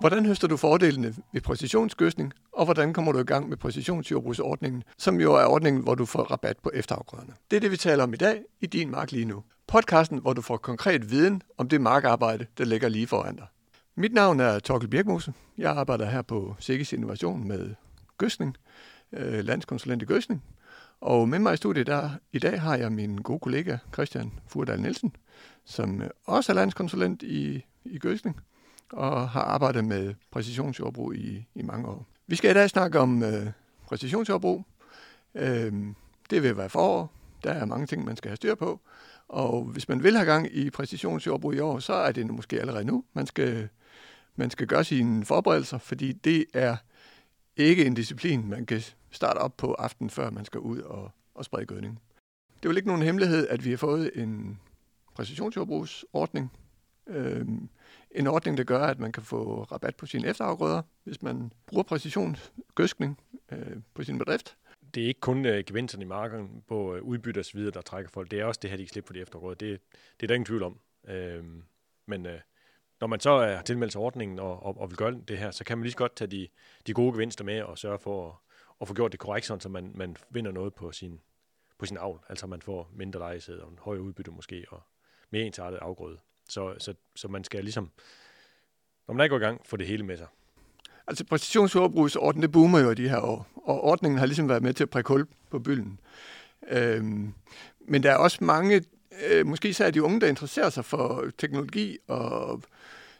Hvordan høster du fordelene ved præcisionsgødsning, og hvordan kommer du i gang med præcisionsjordbrugsordningen, som jo er ordningen, hvor du får rabat på efterafgrøderne? Det er det, vi taler om i dag i Din Mark lige nu. Podcasten, hvor du får konkret viden om det markarbejde, der ligger lige foran dig. Mit navn er Torkel Birkmose. Jeg arbejder her på Sikkes Innovation med gødsning, øh, landskonsulent i gødsning. Og med mig i studiet der, i dag har jeg min gode kollega Christian Furdal Nielsen, som også er landskonsulent i, i gødsning og har arbejdet med præcisionsjordbrug i, i mange år. Vi skal i dag snakke om øh, præcisionsjordbrug. Øh, det vil være forår. Der er mange ting, man skal have styr på. Og hvis man vil have gang i præcisionsjordbrug i år, så er det måske allerede nu. Man skal, man skal gøre sine forberedelser, fordi det er ikke en disciplin, man kan starte op på aftenen, før man skal ud og, og sprede gødning. Det er vel ikke nogen hemmelighed, at vi har fået en præcisionsjordbrugsordning. Øh, en ordning, der gør, at man kan få rabat på sine efterafgrøder, hvis man bruger præcisionsgødskning øh, på sin bedrift. Det er ikke kun øh, gevinsterne i marken på øh, udbytte og så videre, der trækker folk. Det er også det her, de kan slippe for de efterafgrøder. Det, det er der ingen tvivl om. Øh, men øh, når man så øh, er tilmeldt til ordningen og, og, og vil gøre det her, så kan man lige så godt tage de, de gode gevinster med og sørge for at, at få gjort det korrekt, så man, man vinder noget på sin, på sin avl. Altså man får mindre lejesæd og en højere udbytte måske, og mere ensartet afgrøde. Så, så, så man skal ligesom, når man er går i gang, få det hele med sig. Altså præcisionsjordbrugsordningen, det boomer jo de her år, og ordningen har ligesom været med til at prikke hul på bylden. Øhm, men der er også mange, øh, måske især de unge, der interesserer sig for teknologi, og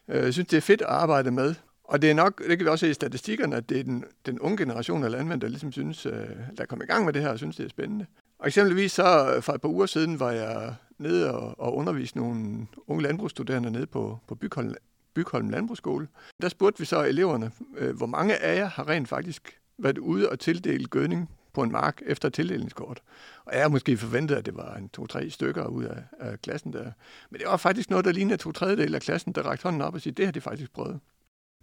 øh, synes, det er fedt at arbejde med. Og det er nok, det kan vi også se i statistikkerne, at det er den, den unge generation af landmænd, der ligesom synes, øh, der er kommet i gang med det her, og synes, det er spændende. Og eksempelvis så øh, for et par uger siden var jeg nede og, og undervise nogle unge landbrugsstuderende nede på, på Bygholm, Bygholm Landbrugsskole. Der spurgte vi så eleverne, øh, hvor mange af jer har rent faktisk været ude og tildele gødning på en mark efter tildelingskort. Og jeg måske forventet, at det var en to-tre stykker ud af, af klassen der. Men det var faktisk noget, der lignede to tredjedel af klassen, der rakte hånden op og sagde, det har de faktisk prøvet.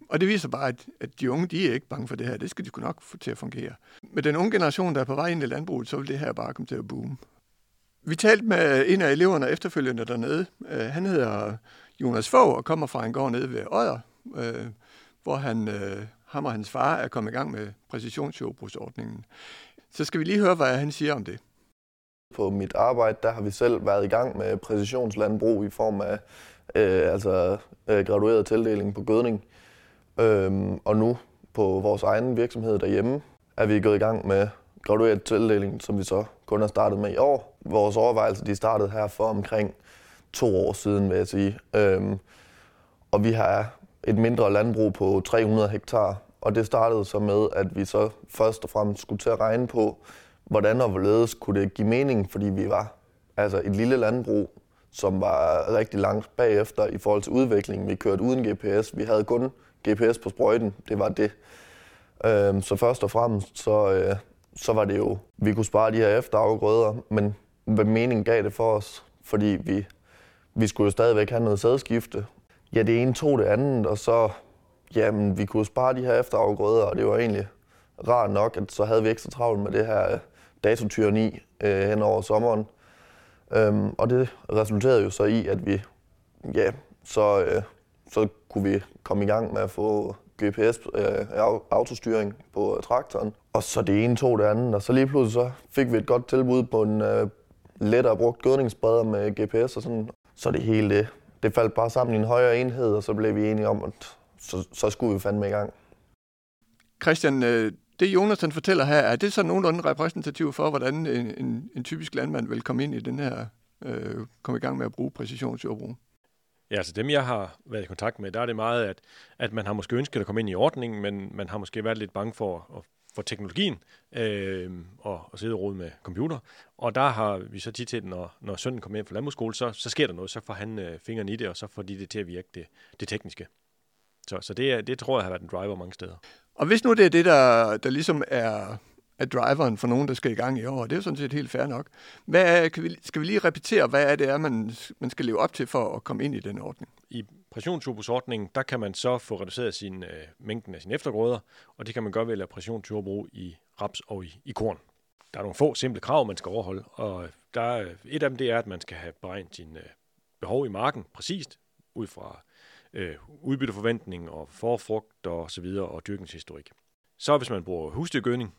Og det viser bare, at, at de unge, de er ikke bange for det her. Det skal de kunne nok få til at fungere. Med den unge generation, der er på vej ind i landbruget, så vil det her bare komme til at boome. Vi talte med en af eleverne efterfølgende dernede. Øh, han hedder Jonas Fogh og kommer fra en gård nede ved Odder, øh, hvor han, øh, ham og hans far er kommet i gang med præcisionsjordbrugsordningen. Så skal vi lige høre, hvad han siger om det. På mit arbejde, der har vi selv været i gang med præcisionslandbrug i form af øh, altså, øh, gradueret tildeling på gødning. Øhm, og nu på vores egen virksomhed derhjemme er vi gået i gang med gradueret tildeling, som vi så kun har startet med i år. Vores overvejelser de startede her for omkring to år siden, vil jeg sige. Øhm, og vi har et mindre landbrug på 300 hektar, og det startede så med, at vi så først og fremmest skulle til at regne på, hvordan og hvorledes kunne det give mening, fordi vi var altså et lille landbrug, som var rigtig langt bagefter i forhold til udviklingen. Vi kørte uden GPS, vi havde kun GPS på sprøjten, det var det. Øhm, så først og fremmest, så, øh, så var det jo, vi kunne spare de her efterafgrøder, men hvad mening gav det for os? Fordi vi, vi skulle jo stadigvæk have noget sædskifte. Ja, det ene tog det andet, og så, jamen, vi kunne spare de her efterafgrøder, og det var egentlig rart nok, at så havde vi ekstra travlt med det her øh, datotyreni øh, hen over sommeren. Øhm, og det resulterede jo så i, at vi, ja, så, øh, så kunne vi komme i gang med at få GPS øh, autostyring på traktoren. Og så det ene tog det andet, og så lige pludselig så fik vi et godt tilbud på en øh, lettere brugt gødningsspreder med GPS og sådan. Så det hele det, det faldt bare sammen i en højere enhed, og så blev vi enige om, at så, så skulle vi fandme i gang. Christian, øh, det Jonas han fortæller her, er det så nogenlunde repræsentativt for, hvordan en, en, en typisk landmand vil komme ind i den her, øh, komme i gang med at bruge præcisionsjordbrug? Ja, altså dem, jeg har været i kontakt med, der er det meget, at, at man har måske ønsket at komme ind i ordningen, men man har måske været lidt bange for, for teknologien øh, og, og sidde og rode med computer. Og der har vi så tit til, når, når sønnen kommer ind fra landbrugsskole, så, så sker der noget, så får han øh, fingrene i det, og så får de det til at virke det, det tekniske. Så, så det, det tror jeg har været en driver mange steder. Og hvis nu det er det, der, der ligesom er, af driveren for nogen, der skal i gang i år, det er jo sådan set helt fair nok. Hvad er, kan vi, skal vi lige repetere, hvad er det, er, man, man skal leve op til for at komme ind i den ordning? I pressionsjordbrugsordningen, der kan man så få reduceret sin, øh, mængden af sine eftergrøder, og det kan man gøre ved at lave pressionsjordbrug i raps og i, i korn. Der er nogle få simple krav, man skal overholde, og der et af dem det er, at man skal have beregnet sin øh, behov i marken præcist, ud fra øh, udbytteforventning og forfrugt og så videre og dyrkningshistorik. Så hvis man bruger husdyrgødning,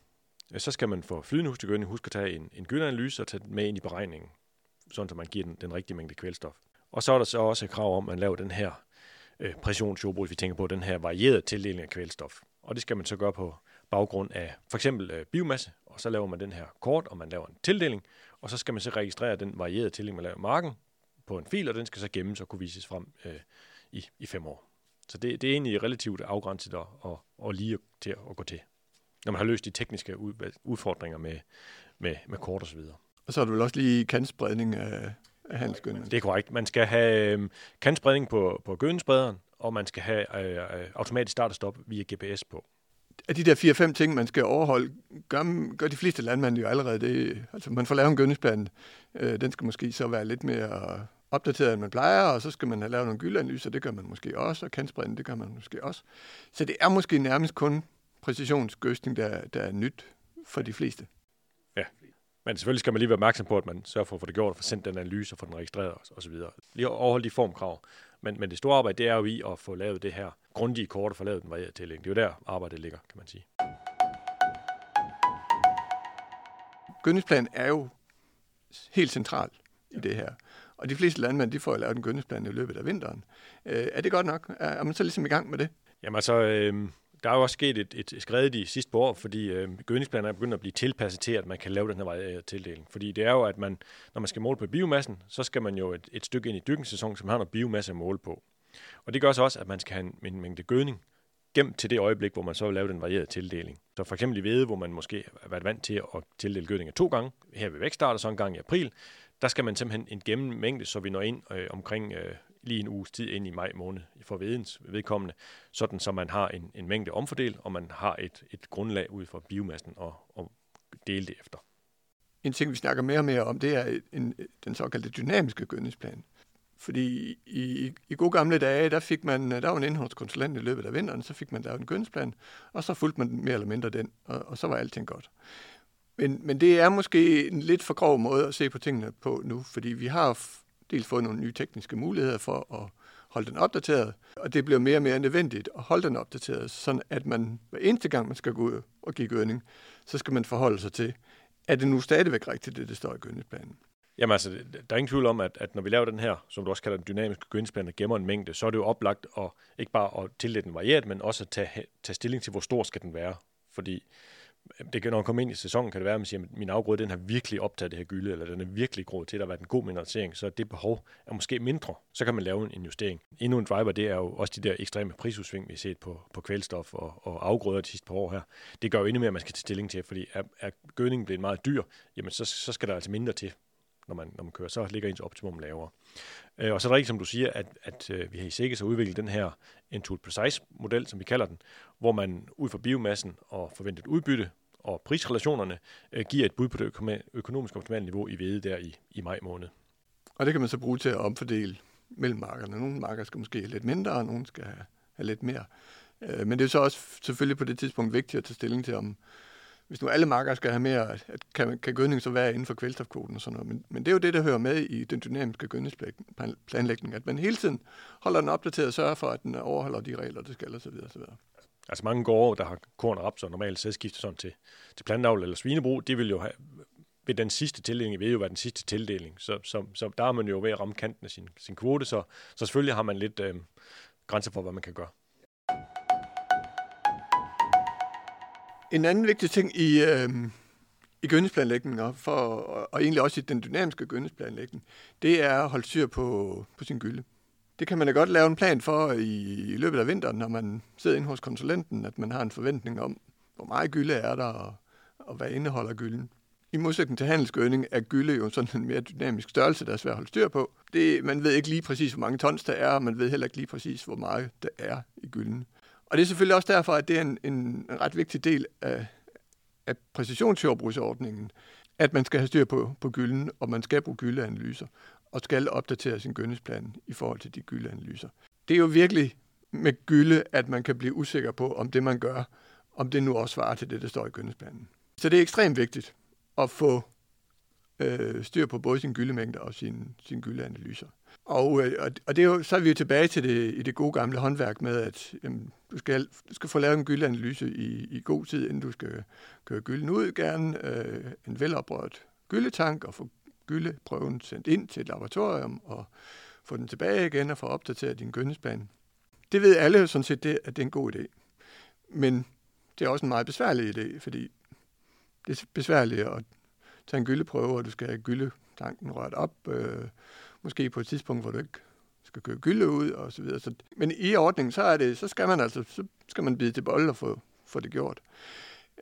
så skal man for flydende husdyrgødning huske at tage en, en gyldeanalyse og tage den med ind i beregningen, sådan at man giver den, den rigtige mængde kvælstof. Og så er der så også et krav om, at man laver den her øh, præcisionsjordbrug, vi tænker på den her varierede tildeling af kvælstof. Og det skal man så gøre på baggrund af for eksempel øh, biomasse, og så laver man den her kort, og man laver en tildeling, og så skal man så registrere den varierede tildeling, man laver i marken på en fil, og den skal så gemmes og kunne vises frem øh, i, i fem år. Så det, det er egentlig relativt afgrænset og, og, og lige til at gå til, når man har løst de tekniske udfordringer med, med, med kort og så videre. Og så er du vel også lige kantspredning af, af handelsgødning? Det er korrekt. Man skal have øh, kantspredning på, på gødningssprederen, og man skal have øh, øh automatisk start og stop via GPS på. Af de der 4-5 ting, man skal overholde, gør, gør de fleste landmænd jo allerede det. Altså man får lavet en gødningsplan. Øh, den skal måske så være lidt mere opdateret, end man plejer, og så skal man have lavet nogle gyldeanalyser, det gør man måske også, og kantspredning, det gør man måske også. Så det er måske nærmest kun præcisionsgødning, der, der er nyt for de fleste. Ja, men selvfølgelig skal man lige være opmærksom på, at man sørger for at få det gjort, og få sendt den analyse og få den registreret osv. Lige overholde de formkrav. Men, men det store arbejde, det er jo i at få lavet det her grundige kort og få lavet den varierede tillægning. Det er jo der arbejdet ligger, kan man sige. Gødningsplanen er jo helt central i det her. Og de fleste landmænd, de får lavet en gødningsplan i løbet af vinteren. Øh, er det godt nok? Er man så ligesom i gang med det? Jamen altså, øh, der er jo også sket et, et skred de sidste par år, fordi øh, gødningsplaner er begyndt at blive tilpasset til, at man kan lave den her øh, tildeling. Fordi det er jo, at man, når man skal måle på biomassen, så skal man jo et, et stykke ind i dyrkningssæsonen, som har noget biomasse at måle på. Og det gør så også, at man skal have en, en mængde gødning gemt til det øjeblik, hvor man så vil lave den varierede tildeling. Så for eksempel i hvede, hvor man måske har været vant til at tildele gødning to gange, her ved vækststart og så en gang i april, der skal man simpelthen en gennem mængde, så vi når ind øh, omkring øh, lige en uges tid ind i maj måned for vedens vedkommende, sådan så man har en, en mængde omfordel, og man har et, et grundlag ud for biomassen og, og dele det efter. En ting, vi snakker mere og mere om, det er en, den såkaldte dynamiske gødningsplan. Fordi i, i gode gamle dage, der fik man, der var en indholdskonsulent i løbet af vinteren, så fik man lavet en gødningsplan, og så fulgte man mere eller mindre den, og, og så var alting godt. Men, men det er måske en lidt for grov måde at se på tingene på nu, fordi vi har dels fået nogle nye tekniske muligheder for at holde den opdateret, og det bliver mere og mere nødvendigt at holde den opdateret, sådan at man hver eneste gang, man skal gå ud og give gødning, så skal man forholde sig til, er det nu stadigvæk rigtigt, det det står i gødningsplanen? Jamen altså, der er ingen tvivl om, at, at når vi laver den her, som du også kalder den dynamiske gødningsplan, der gemmer en mængde, så er det jo oplagt at ikke bare at tildele den varieret, men også at tage, tage stilling til, hvor stor skal den være. Fordi det kan, når man kommer ind i sæsonen, kan det være, at man siger, at min afgrøde den har virkelig optaget det her gylde, eller den er virkelig grået til, at der har været en god mineralisering, så det behov er måske mindre. Så kan man lave en justering. Endnu en driver, det er jo også de der ekstreme prisudsving, vi har set på, på kvælstof og, og afgrøder de sidste par år her. Det gør jo endnu mere, at man skal tage stilling til, fordi er, er gødningen blevet meget dyr, jamen så, så skal der altså mindre til, når man, når man kører. Så ligger ens optimum lavere. Øh, og så er det rigtigt, som du siger, at, at øh, vi har i Sikkes udviklet den her Intuit Precise-model, som vi kalder den, hvor man ud fra biomassen og forventet udbytte og prisrelationerne øh, giver et bud på det økonomisk optimale niveau i hvede der i, i maj måned. Og det kan man så bruge til at omfordele mellem markerne. Nogle marker skal måske have lidt mindre, og nogle skal have, have lidt mere. Øh, men det er så også selvfølgelig på det tidspunkt vigtigt at tage stilling til, om hvis nu alle marker skal have mere, at kan, kan gødning så være inden for kvælstofkvoten og sådan noget. Men, men det er jo det, der hører med i den dynamiske gødningsplanlægning, at man hele tiden holder den opdateret og sørger for, at den overholder de regler, der skal osv. osv. Altså mange gårde, der har korn og raps og normalt sædskifte sådan til, til plantavl eller svinebrug, de vil jo have, ved den sidste tildeling vil jo være den sidste tildeling. Så, så, så der er man jo ved at ramme kanten af sin, sin kvote, så, så selvfølgelig har man lidt øh, grænser for, hvad man kan gøre. En anden vigtig ting i, øh, i gødningsplanlægningen, og, for, og egentlig også i den dynamiske gødningsplanlægning, det er at holde styr på, på sin gylde. Det kan man da godt lave en plan for i, i løbet af vinteren, når man sidder inde hos konsulenten, at man har en forventning om, hvor meget gylde er der, og, og hvad indeholder gylden. I modsætning til handelsgødning er gylde jo sådan en mere dynamisk størrelse, der er svært at holde styr på. Det, man ved ikke lige præcis, hvor mange tons der er, og man ved heller ikke lige præcis, hvor meget der er i gylden. Og det er selvfølgelig også derfor, at det er en, en ret vigtig del af, af præcisionsjordbrugsordningen, at man skal have styr på, på gylden, og man skal bruge gyldeanalyser og skal opdatere sin gødningsplan i forhold til de gyldeanalyser. Det er jo virkelig med gylde, at man kan blive usikker på, om det man gør, om det nu også svarer til det, der står i gødningsplanen. Så det er ekstremt vigtigt at få øh, styr på både sin gyldemængde og sin, sin gyldeanalyser. Øh, og, og det er jo, så er vi jo tilbage til det, i det gode gamle håndværk med, at jamen, du, skal, du skal få lavet en gyldeanalyse i, i god tid, inden du skal køre gylden ud. Gerne øh, en veloprørt gyldetank og få gyldeprøven sendt ind til et laboratorium og få den tilbage igen og få opdateret din gødningsplan. Det ved alle jo sådan set, det, at det er en god idé. Men det er også en meget besværlig idé, fordi det er besværligt at tage en gyldeprøve, og du skal have gyldetanken rørt op, øh, måske på et tidspunkt, hvor du ikke skal køre gylde ud og så videre. Så, men i ordningen, så, er det, så skal man altså så skal man bide til bold og få, få det gjort.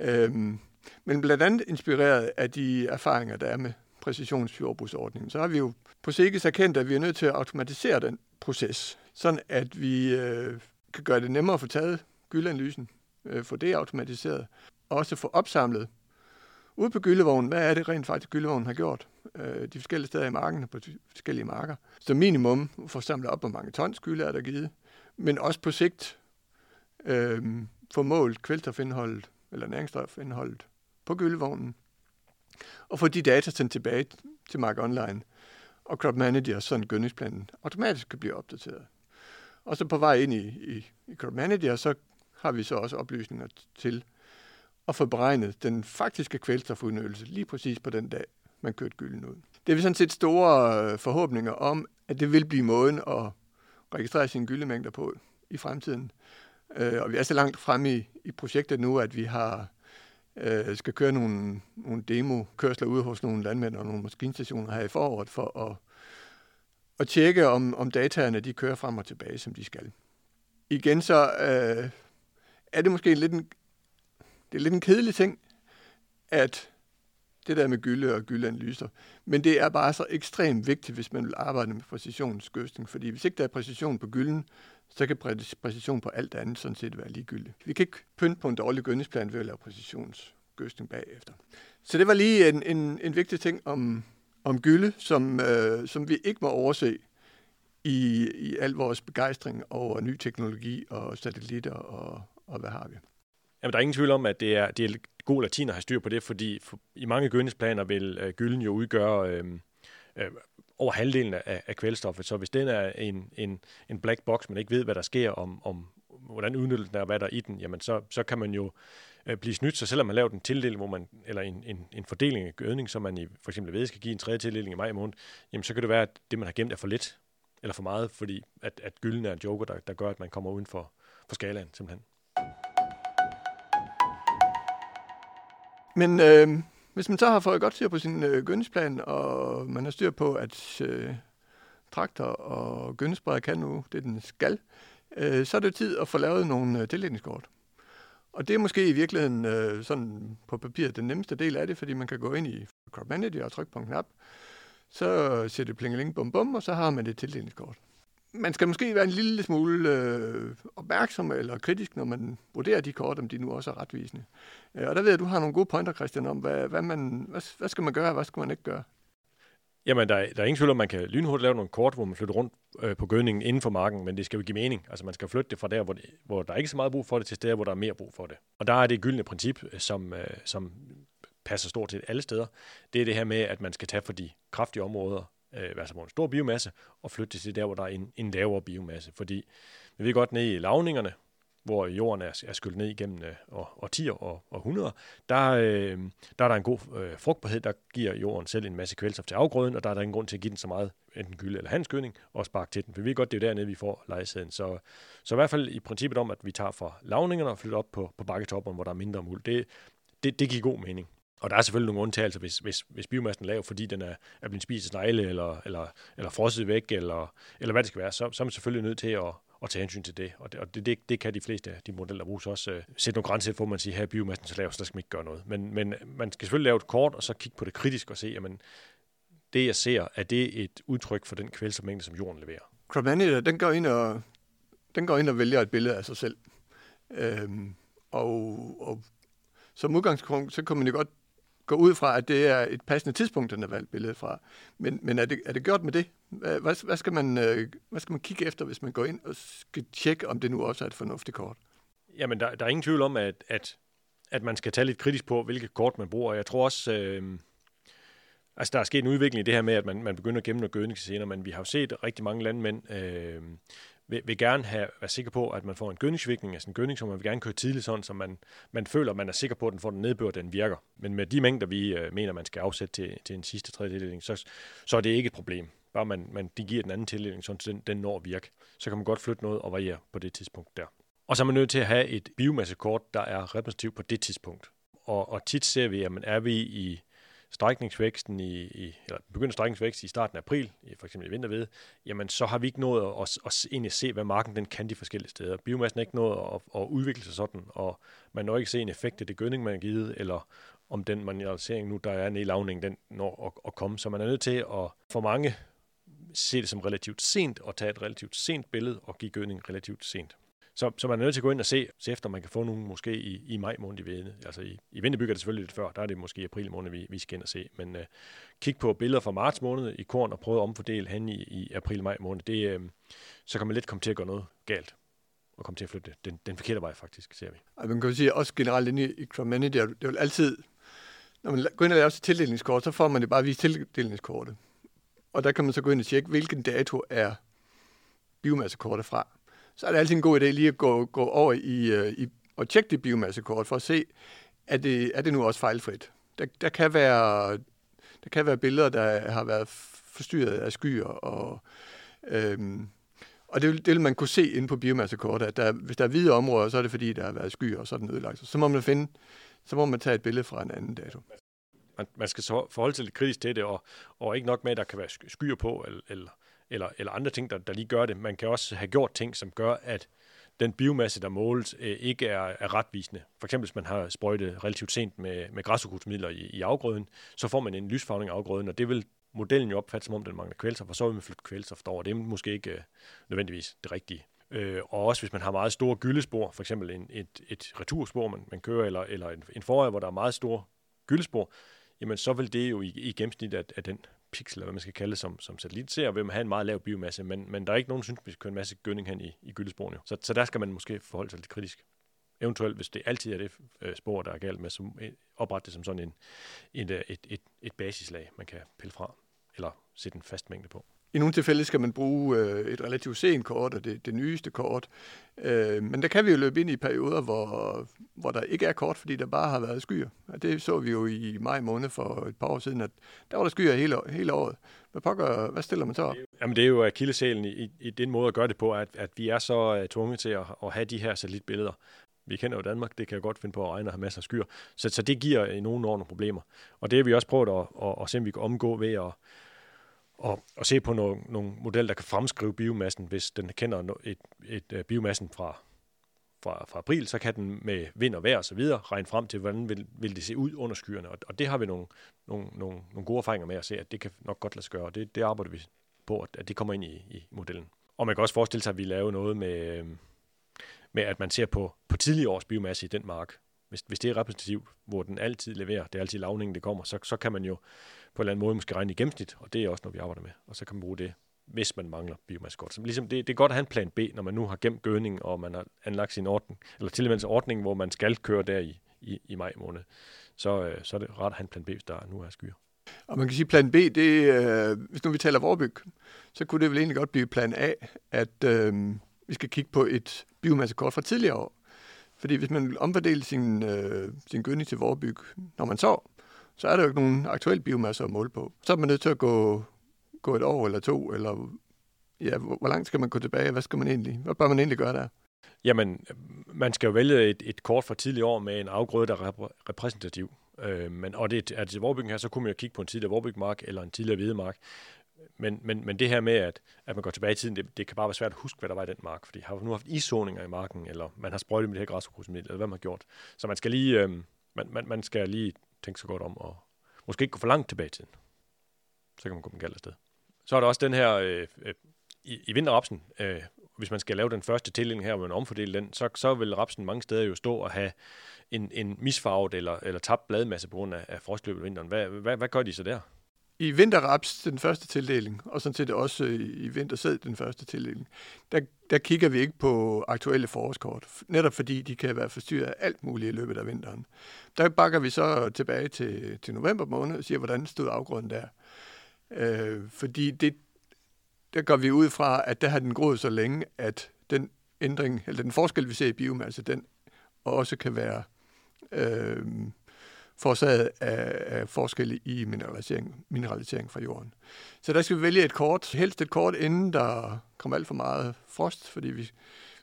Øhm, men blandt andet inspireret af de erfaringer, der er med præcisionsjordbrugsordningen, så har vi jo på Sikkes erkendt, at vi er nødt til at automatisere den proces, sådan at vi øh, kan gøre det nemmere at få taget gyldeanalysen, øh, få det automatiseret, og også få opsamlet ud på gyldevognen, hvad er det rent faktisk, gyldevognen har gjort øh, de forskellige steder i marken, på de forskellige marker. Så minimum få samlet op, hvor mange tons gylde er der givet, men også på sigt øh, få målt kvælstofindholdet eller næringsstofindholdet på gyldevognen, og få de data sendt tilbage til Mark Online og Crop Manager, så en gødningsplanen automatisk kan blive opdateret. Og så på vej ind i, i, i Crop Manager, så har vi så også oplysninger til at få beregnet den faktiske kvælstofudnyttelse lige præcis på den dag, man kørte gylden ud. Det er vi sådan set store øh, forhåbninger om, at det vil blive måden at registrere sine gyldemængder på i fremtiden. Øh, og vi er så langt fremme i, i projektet nu, at vi har øh, skal køre nogle, nogle demo-kørsler ude hos nogle landmænd og nogle maskinstationer her i foråret for at, at tjekke, om, om dataerne de kører frem og tilbage, som de skal. Igen så øh, er det måske lidt en, det er lidt en kedelig ting, at det der med gylde og gyldeanalyser. Men det er bare så ekstremt vigtigt, hvis man vil arbejde med præcisionsgødsning, fordi hvis ikke der er præcision på gylden, så kan præcision på alt andet sådan set være ligegyldigt. Vi kan ikke pynte på en dårlig gødningsplan ved at lave præcisionsgødsning bagefter. Så det var lige en, en, en vigtig ting om, om gylde, som, øh, som vi ikke må overse i, i al vores begejstring over ny teknologi og satellitter og, og hvad har vi. Jamen, der er ingen tvivl om, at det er, det er god latin at have styr på det, fordi for, i mange gødningsplaner vil øh, gylden jo udgøre øh, øh, over halvdelen af, af kvælstoffet. Så hvis den er en, en, en black box, man ikke ved, hvad der sker om, om hvordan udnyttelsen er, hvad der er i den, jamen så, så kan man jo øh, blive snydt. Så selvom man laver en tildeling, hvor man, eller en, en, en fordeling af gødning, som man i for eksempel ved skal give en tredje tildeling i maj måned, jamen så kan det være, at det, man har gemt, er for lidt eller for meget, fordi at, at gylden er en joker, der, der gør, at man kommer uden for, for skalaen simpelthen. Men øh, hvis man så har fået godt styr på sin øh, gødningsplan, og man har styr på, at øh, traktor og gødningsspreder kan nu det, den skal, øh, så er det tid at få lavet nogle øh, tildelingskort. Og det er måske i virkeligheden øh, sådan på papiret den nemmeste del af det, fordi man kan gå ind i Crop Manager og trykke på en knap, så siger det plingeling bum bum, og så har man det tildelingskort man skal måske være en lille smule øh, opmærksom eller kritisk, når man vurderer de kort, om de nu også er retvisende. Øh, og der ved jeg, at du har nogle gode pointer, Christian, om, hvad, hvad, man, hvad, hvad skal man gøre, og hvad skal man ikke gøre? Jamen, der er, der er ingen tvivl om, man kan lynhurtigt lave nogle kort, hvor man flytter rundt øh, på gødningen inden for marken, men det skal jo give mening. Altså, man skal flytte det fra der, hvor, det, hvor der er ikke så meget brug for det, til steder, hvor der er mere brug for det. Og der er det gyldne princip, øh, som, øh, som passer stort til alle steder. Det er det her med, at man skal tage for de kraftige områder, øh, altså hvor en stor biomasse, og flytte det til der, hvor der er en, en lavere biomasse. Fordi vi ved godt, ned i lavningerne, hvor jorden er, er skyllet ned igennem øh, årtier og, og der, øh, der er der en god øh, frugtbarhed, der giver jorden selv en masse kvælstof til afgrøden, og der er der ingen grund til at give den så meget enten gylde eller handskydning, og sparke til den. For vi ved godt, det er dernede, vi får lejesæden. Så, så i hvert fald i princippet om, at vi tager fra lavningerne og flytter op på, på bakketoppen, hvor der er mindre muld, det, det, det giver god mening. Og der er selvfølgelig nogle undtagelser, hvis, hvis, hvis biomassen er lav, fordi den er, er blevet spist af snegle, eller, eller, eller frosset væk, eller, eller hvad det skal være, så, så er man selvfølgelig nødt til at, at tage hensyn til det. Og det, og det, det, det kan de fleste af de modeller bruges også. Øh, sætte nogle grænser for, at man siger, her er biomassen så lav, så der skal man ikke gøre noget. Men, men man skal selvfølgelig lave et kort, og så kigge på det kritisk og se, jamen, det jeg ser, er det et udtryk for den kvælstofmængde, som jorden leverer. Cromania, den går ind og, den går ind og vælger et billede af sig selv. Øhm, og, og som udgangspunkt, så kan man jo godt går ud fra, at det er et passende tidspunkt, den er valgt billedet fra. Men, men er, det, er det gjort med det? Hvad, hvad, skal man, øh, hvad skal man kigge efter, hvis man går ind og skal tjekke, om det nu også er et fornuftigt kort? Jamen, der, der er ingen tvivl om, at, at, at man skal tage lidt kritisk på, hvilket kort man bruger. Jeg tror også, øh, Altså, der er sket en udvikling i det her med, at man, man begynder at gemme noget gødning senere, men vi har jo set rigtig mange landmænd øh, vil, vil gerne have, være sikker på, at man får en gødningsvirkning, altså en gødning, som man vil gerne køre tidligt, sådan, så man, man føler, at man er sikker på, at den får den nedbør, den virker. Men med de mængder, vi øh, mener, man skal afsætte til, til en sidste tredje så, så er det ikke et problem. Bare man, man de giver den anden tildeling, så den, den når at virke. Så kan man godt flytte noget og variere på det tidspunkt der. Og så er man nødt til at have et biomassekort, der er repræsentativt på det tidspunkt. Og, og tit ser vi, at man er vi i strækningsvæksten i, i eller begynder strækningsvækst i starten af april, for eksempel i vinterved, jamen så har vi ikke nået at, at, at egentlig se, hvad marken den kan de forskellige steder. Biomassen er ikke nået at, at udvikle sig sådan, og man når ikke se en effekt af det gødning, man har givet, eller om den mineralisering nu, der er en i lavning, den når at, at komme. Så man er nødt til at for mange se det som relativt sent, og tage et relativt sent billede og give gødning relativt sent. Så, så man er nødt til at gå ind og se, se efter, man kan få nogen måske i, i maj måned i Vinde. Altså i, i vinterbyg er det selvfølgelig lidt før, der er det måske i april måned, vi, vi skal ind og se. Men øh, kig på billeder fra marts måned i korn og prøv at omfordele hen i, i april-maj måned. Det, øh, så kan man lidt komme til at gøre noget galt og komme til at flytte den, den forkerte vej faktisk, ser vi. Og man kan jo sige, også generelt inde i, i Crop Manager, det vil altid, når man går ind og laver sit tildelingskort, så får man det bare vist tildelingskortet. Og der kan man så gå ind og tjekke, hvilken dato er biomassekortet fra så er det altid en god idé lige at gå, gå over i, øh, i og tjekke det biomassekort for at se, er det, er det nu også fejlfrit. Der, der, kan være, der kan være billeder, der har været forstyrret af skyer, og, øhm, og det, vil, det vil man kunne se inde på biomassekortet, at der, hvis der er hvide områder, så er det fordi, der har været skyer, og så er den ødelagt. Så må man finde, så må man tage et billede fra en anden dato. Man, man skal så forholde sig lidt kritisk til det, og, og ikke nok med, at der kan være skyer på, eller, eller eller, eller andre ting, der, der lige gør det. Man kan også have gjort ting, som gør, at den biomasse, der måles, øh, ikke er, er retvisende. For eksempel, hvis man har sprøjtet relativt sent med, med græsudkrudtsmidler i, i afgrøden, så får man en lysfarvning af afgrøden, og det vil modellen jo opfatte, som om den mangler kvælstof, og så vil man flytte kvælstof over. Det er måske ikke øh, nødvendigvis det rigtige. Øh, og også hvis man har meget store gyldespor, for eksempel en, et, et returspor, man, man kører, eller, eller en, en forår, hvor der er meget store gyldespor, jamen så vil det jo i, i gennemsnit af, af den pixel, eller hvad man skal kalde det, som, som satellit ser, vil man have en meget lav biomasse, men, men der er ikke nogen, synes, vi skal køre en masse gødning hen i, i gyldesporene. Så, så der skal man måske forholde sig lidt kritisk. Eventuelt, hvis det altid er det øh, spor, der er galt med, så oprette det som sådan en, en, øh, et, et, et basislag, man kan pille fra, eller sætte en fast mængde på. I nogle tilfælde skal man bruge øh, et relativt sent kort, og det, det nyeste kort. Øh, men der kan vi jo løbe ind i perioder, hvor, hvor der ikke er kort, fordi der bare har været skyer. Og det så vi jo i maj måned for et par år siden, at der var der skyer hele, hele året. Hvad, pokker, hvad stiller man så op? Jamen det er jo akillesælen i, i den måde at gøre det på, at, at vi er så uh, tvunget til at, at have de her satellitbilleder. Vi kender jo Danmark, det kan jeg godt finde på at regne og have masser af skyer. Så, så det giver i nogle år nogle problemer. Og det har vi også prøvet at, at, at se, om vi kan omgå ved at og, og se på nogle, nogle modeller, der kan fremskrive biomassen. Hvis den kender et, et, et biomassen fra, fra, fra april, så kan den med vind og vejr og så videre regne frem til, hvordan vil, vil det se ud under skyerne. Og, og det har vi nogle, nogle, nogle, nogle gode erfaringer med at se, at det kan nok godt lade sig gøre, og det, det arbejder vi på, at, at det kommer ind i, i modellen. Og man kan også forestille sig, at vi laver noget med, øh, med at man ser på, på tidligere års biomasse i den mark. Hvis, hvis det er repræsentativt, hvor den altid leverer, det er altid lavningen, det kommer, så, så kan man jo på en eller anden måde måske regne i gennemsnit, og det er også noget, vi arbejder med. Og så kan man bruge det, hvis man mangler biomasse godt. Så ligesom det, det er godt at have en plan B, når man nu har gemt gødning, og man har anlagt sin ordning, eller tilvændelse ordning, hvor man skal køre der i, i, i maj måned. Så, øh, så er det ret at have en plan B, hvis der nu er skyer. Og man kan sige, at plan B, det, øh, hvis nu vi taler Vorbyg, så kunne det vel egentlig godt blive plan A, at øh, vi skal kigge på et biomassekort fra tidligere år. Fordi hvis man omfordeler sin, øh, sin gødning til Vorbyg, når man så, så er der jo ikke nogen aktuel biomasse at måle på. Så er man nødt til at gå, gå et år eller to, eller ja, hvor, hvor langt skal man gå tilbage? Hvad skal man egentlig, hvad bør man egentlig gøre der? Jamen, man skal jo vælge et, et kort fra tidligere år med en afgrøde, der er repræsentativ. Øh, men, og det er til vorebyggen her, så kunne man jo kigge på en tidligere Vorbygmark eller en tidligere hvedemark. Men, men, men det her med, at, at man går tilbage i tiden, det, det kan bare være svært at huske, hvad der var i den mark. Fordi har man nu haft isåninger i marken, eller man har sprøjtet med det her græsukrudsmiddel, eller hvad man har gjort. Så man skal lige, øh, man, man, man skal lige tænke sig godt om, og måske ikke gå for langt tilbage i tiden. Så kan man gå den galt afsted. Så er der også den her, øh, øh, i, i vinterrapsen, øh, hvis man skal lave den første tildeling her, og man omfordeler den, så, så vil rapsen mange steder jo stå og have en, en misfarvet eller, eller tabt bladmasse på grund af, af frostløbet i vinteren. Hvad, hvad, hvad gør de så der? I vinterraps den første tildeling, og sådan set også øh, i vintersæd den første tildeling, der, der kigger vi ikke på aktuelle forårskort, netop fordi de kan være forstyrret af alt muligt i løbet af vinteren. Der bakker vi så tilbage til, til november måned og siger, hvordan stod afgrøden der. Øh, fordi det, der går vi ud fra, at der har den groet så længe, at den ændring, eller den forskel, vi ser i biomasse, den også kan være øh, forårsaget af, af forskelle i mineralisering, mineralisering fra jorden. Så der skal vi vælge et kort, helst et kort, inden der kommer alt for meget frost, fordi vi,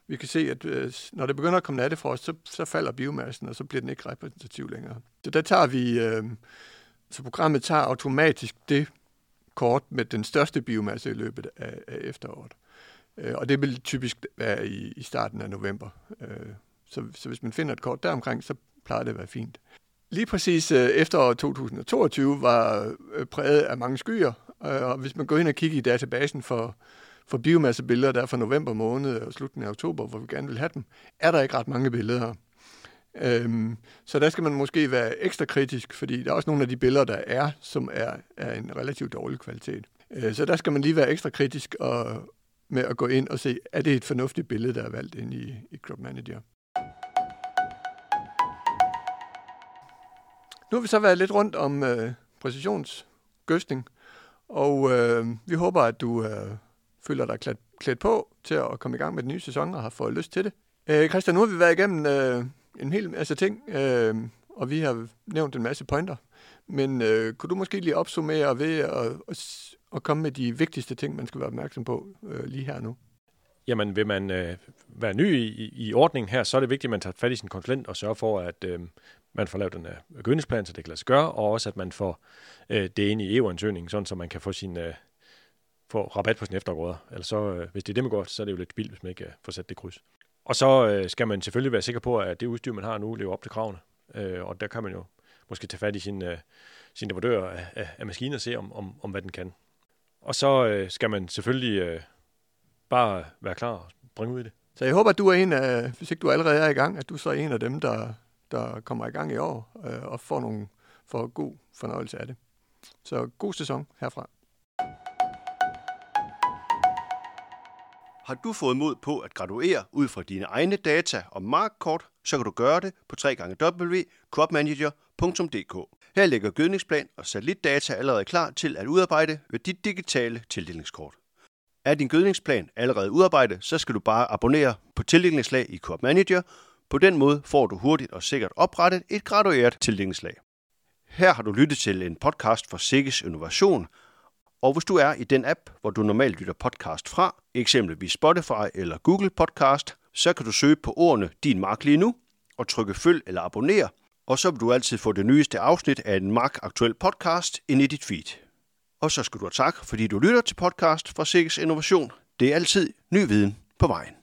vi kan se, at øh, når det begynder at komme nattefrost, så, så falder biomassen, og så bliver den ikke repræsentativ længere. Så der tager vi, øh, så programmet tager automatisk det kort med den største biomasse i løbet af, af efteråret. Øh, og det vil typisk være i, i starten af november. Øh, så, så hvis man finder et kort deromkring, så plejer det at være fint. Lige præcis øh, efter 2022 var øh, præget af mange skyer, øh, og hvis man går ind og kigger i databasen for, for biomassebilleder, der er fra november måned og slutningen af oktober, hvor vi gerne vil have dem, er der ikke ret mange billeder. Øhm, så der skal man måske være ekstra kritisk, fordi der er også nogle af de billeder, der er, som er, er en relativt dårlig kvalitet. Øh, så der skal man lige være ekstra kritisk og, med at gå ind og se, er det et fornuftigt billede, der er valgt ind i, i Crop Manager. Nu har vi så været lidt rundt om øh, præcisionsgøstning, og øh, vi håber, at du øh, føler dig klædt, klædt på til at komme i gang med den nye sæson og har fået lyst til det. Øh, Christian, nu har vi været igennem øh, en hel masse ting, øh, og vi har nævnt en masse pointer. Men øh, kunne du måske lige opsummere ved at, at, at komme med de vigtigste ting, man skal være opmærksom på øh, lige her nu? Jamen, vil man øh, være ny i, i ordningen her, så er det vigtigt, at man tager fat i sin konsulent og sørger for, at øh, man får lavet den her gødningsplan, så det kan lade sig gøre, og også at man får øh, det ind i EU-ansøgningen, sådan så man kan få sin øh, få rabat på sin eftergrøder. Eller så, øh, hvis det er det, man går, så er det jo lidt spild, hvis man ikke øh, får sat det kryds. Og så øh, skal man selvfølgelig være sikker på, at det udstyr, man har nu, lever op til kravene. Øh, og der kan man jo måske tage fat i sin, øh, sin leverandør af, af, af maskiner og se, om, om, om hvad den kan. Og så øh, skal man selvfølgelig øh, bare være klar og bringe ud i det. Så jeg håber, at du er en af, hvis ikke du allerede er i gang, at du så er en af dem, der, der kommer i gang i år øh, og får nogle for god fornøjelse af det. Så god sæson herfra. Har du fået mod på at graduere ud fra dine egne data og markkort, så kan du gøre det på www.cropmanager.dk. Her ligger gødningsplan og satellitdata allerede klar til at udarbejde ved dit digitale tildelingskort. Er din gødningsplan allerede udarbejdet, så skal du bare abonnere på tildelingslag i Coop Manager. På den måde får du hurtigt og sikkert oprettet et gradueret tildelingslag. Her har du lyttet til en podcast for Sikkes Innovation, og hvis du er i den app, hvor du normalt lytter podcast fra, eksempelvis Spotify eller Google Podcast, så kan du søge på ordene Din Mark lige nu og trykke følg eller abonner, og så vil du altid få det nyeste afsnit af en Mark Aktuel podcast ind i dit feed. Og så skal du have tak, fordi du lytter til podcast fra Sikkes Innovation. Det er altid ny viden på vejen.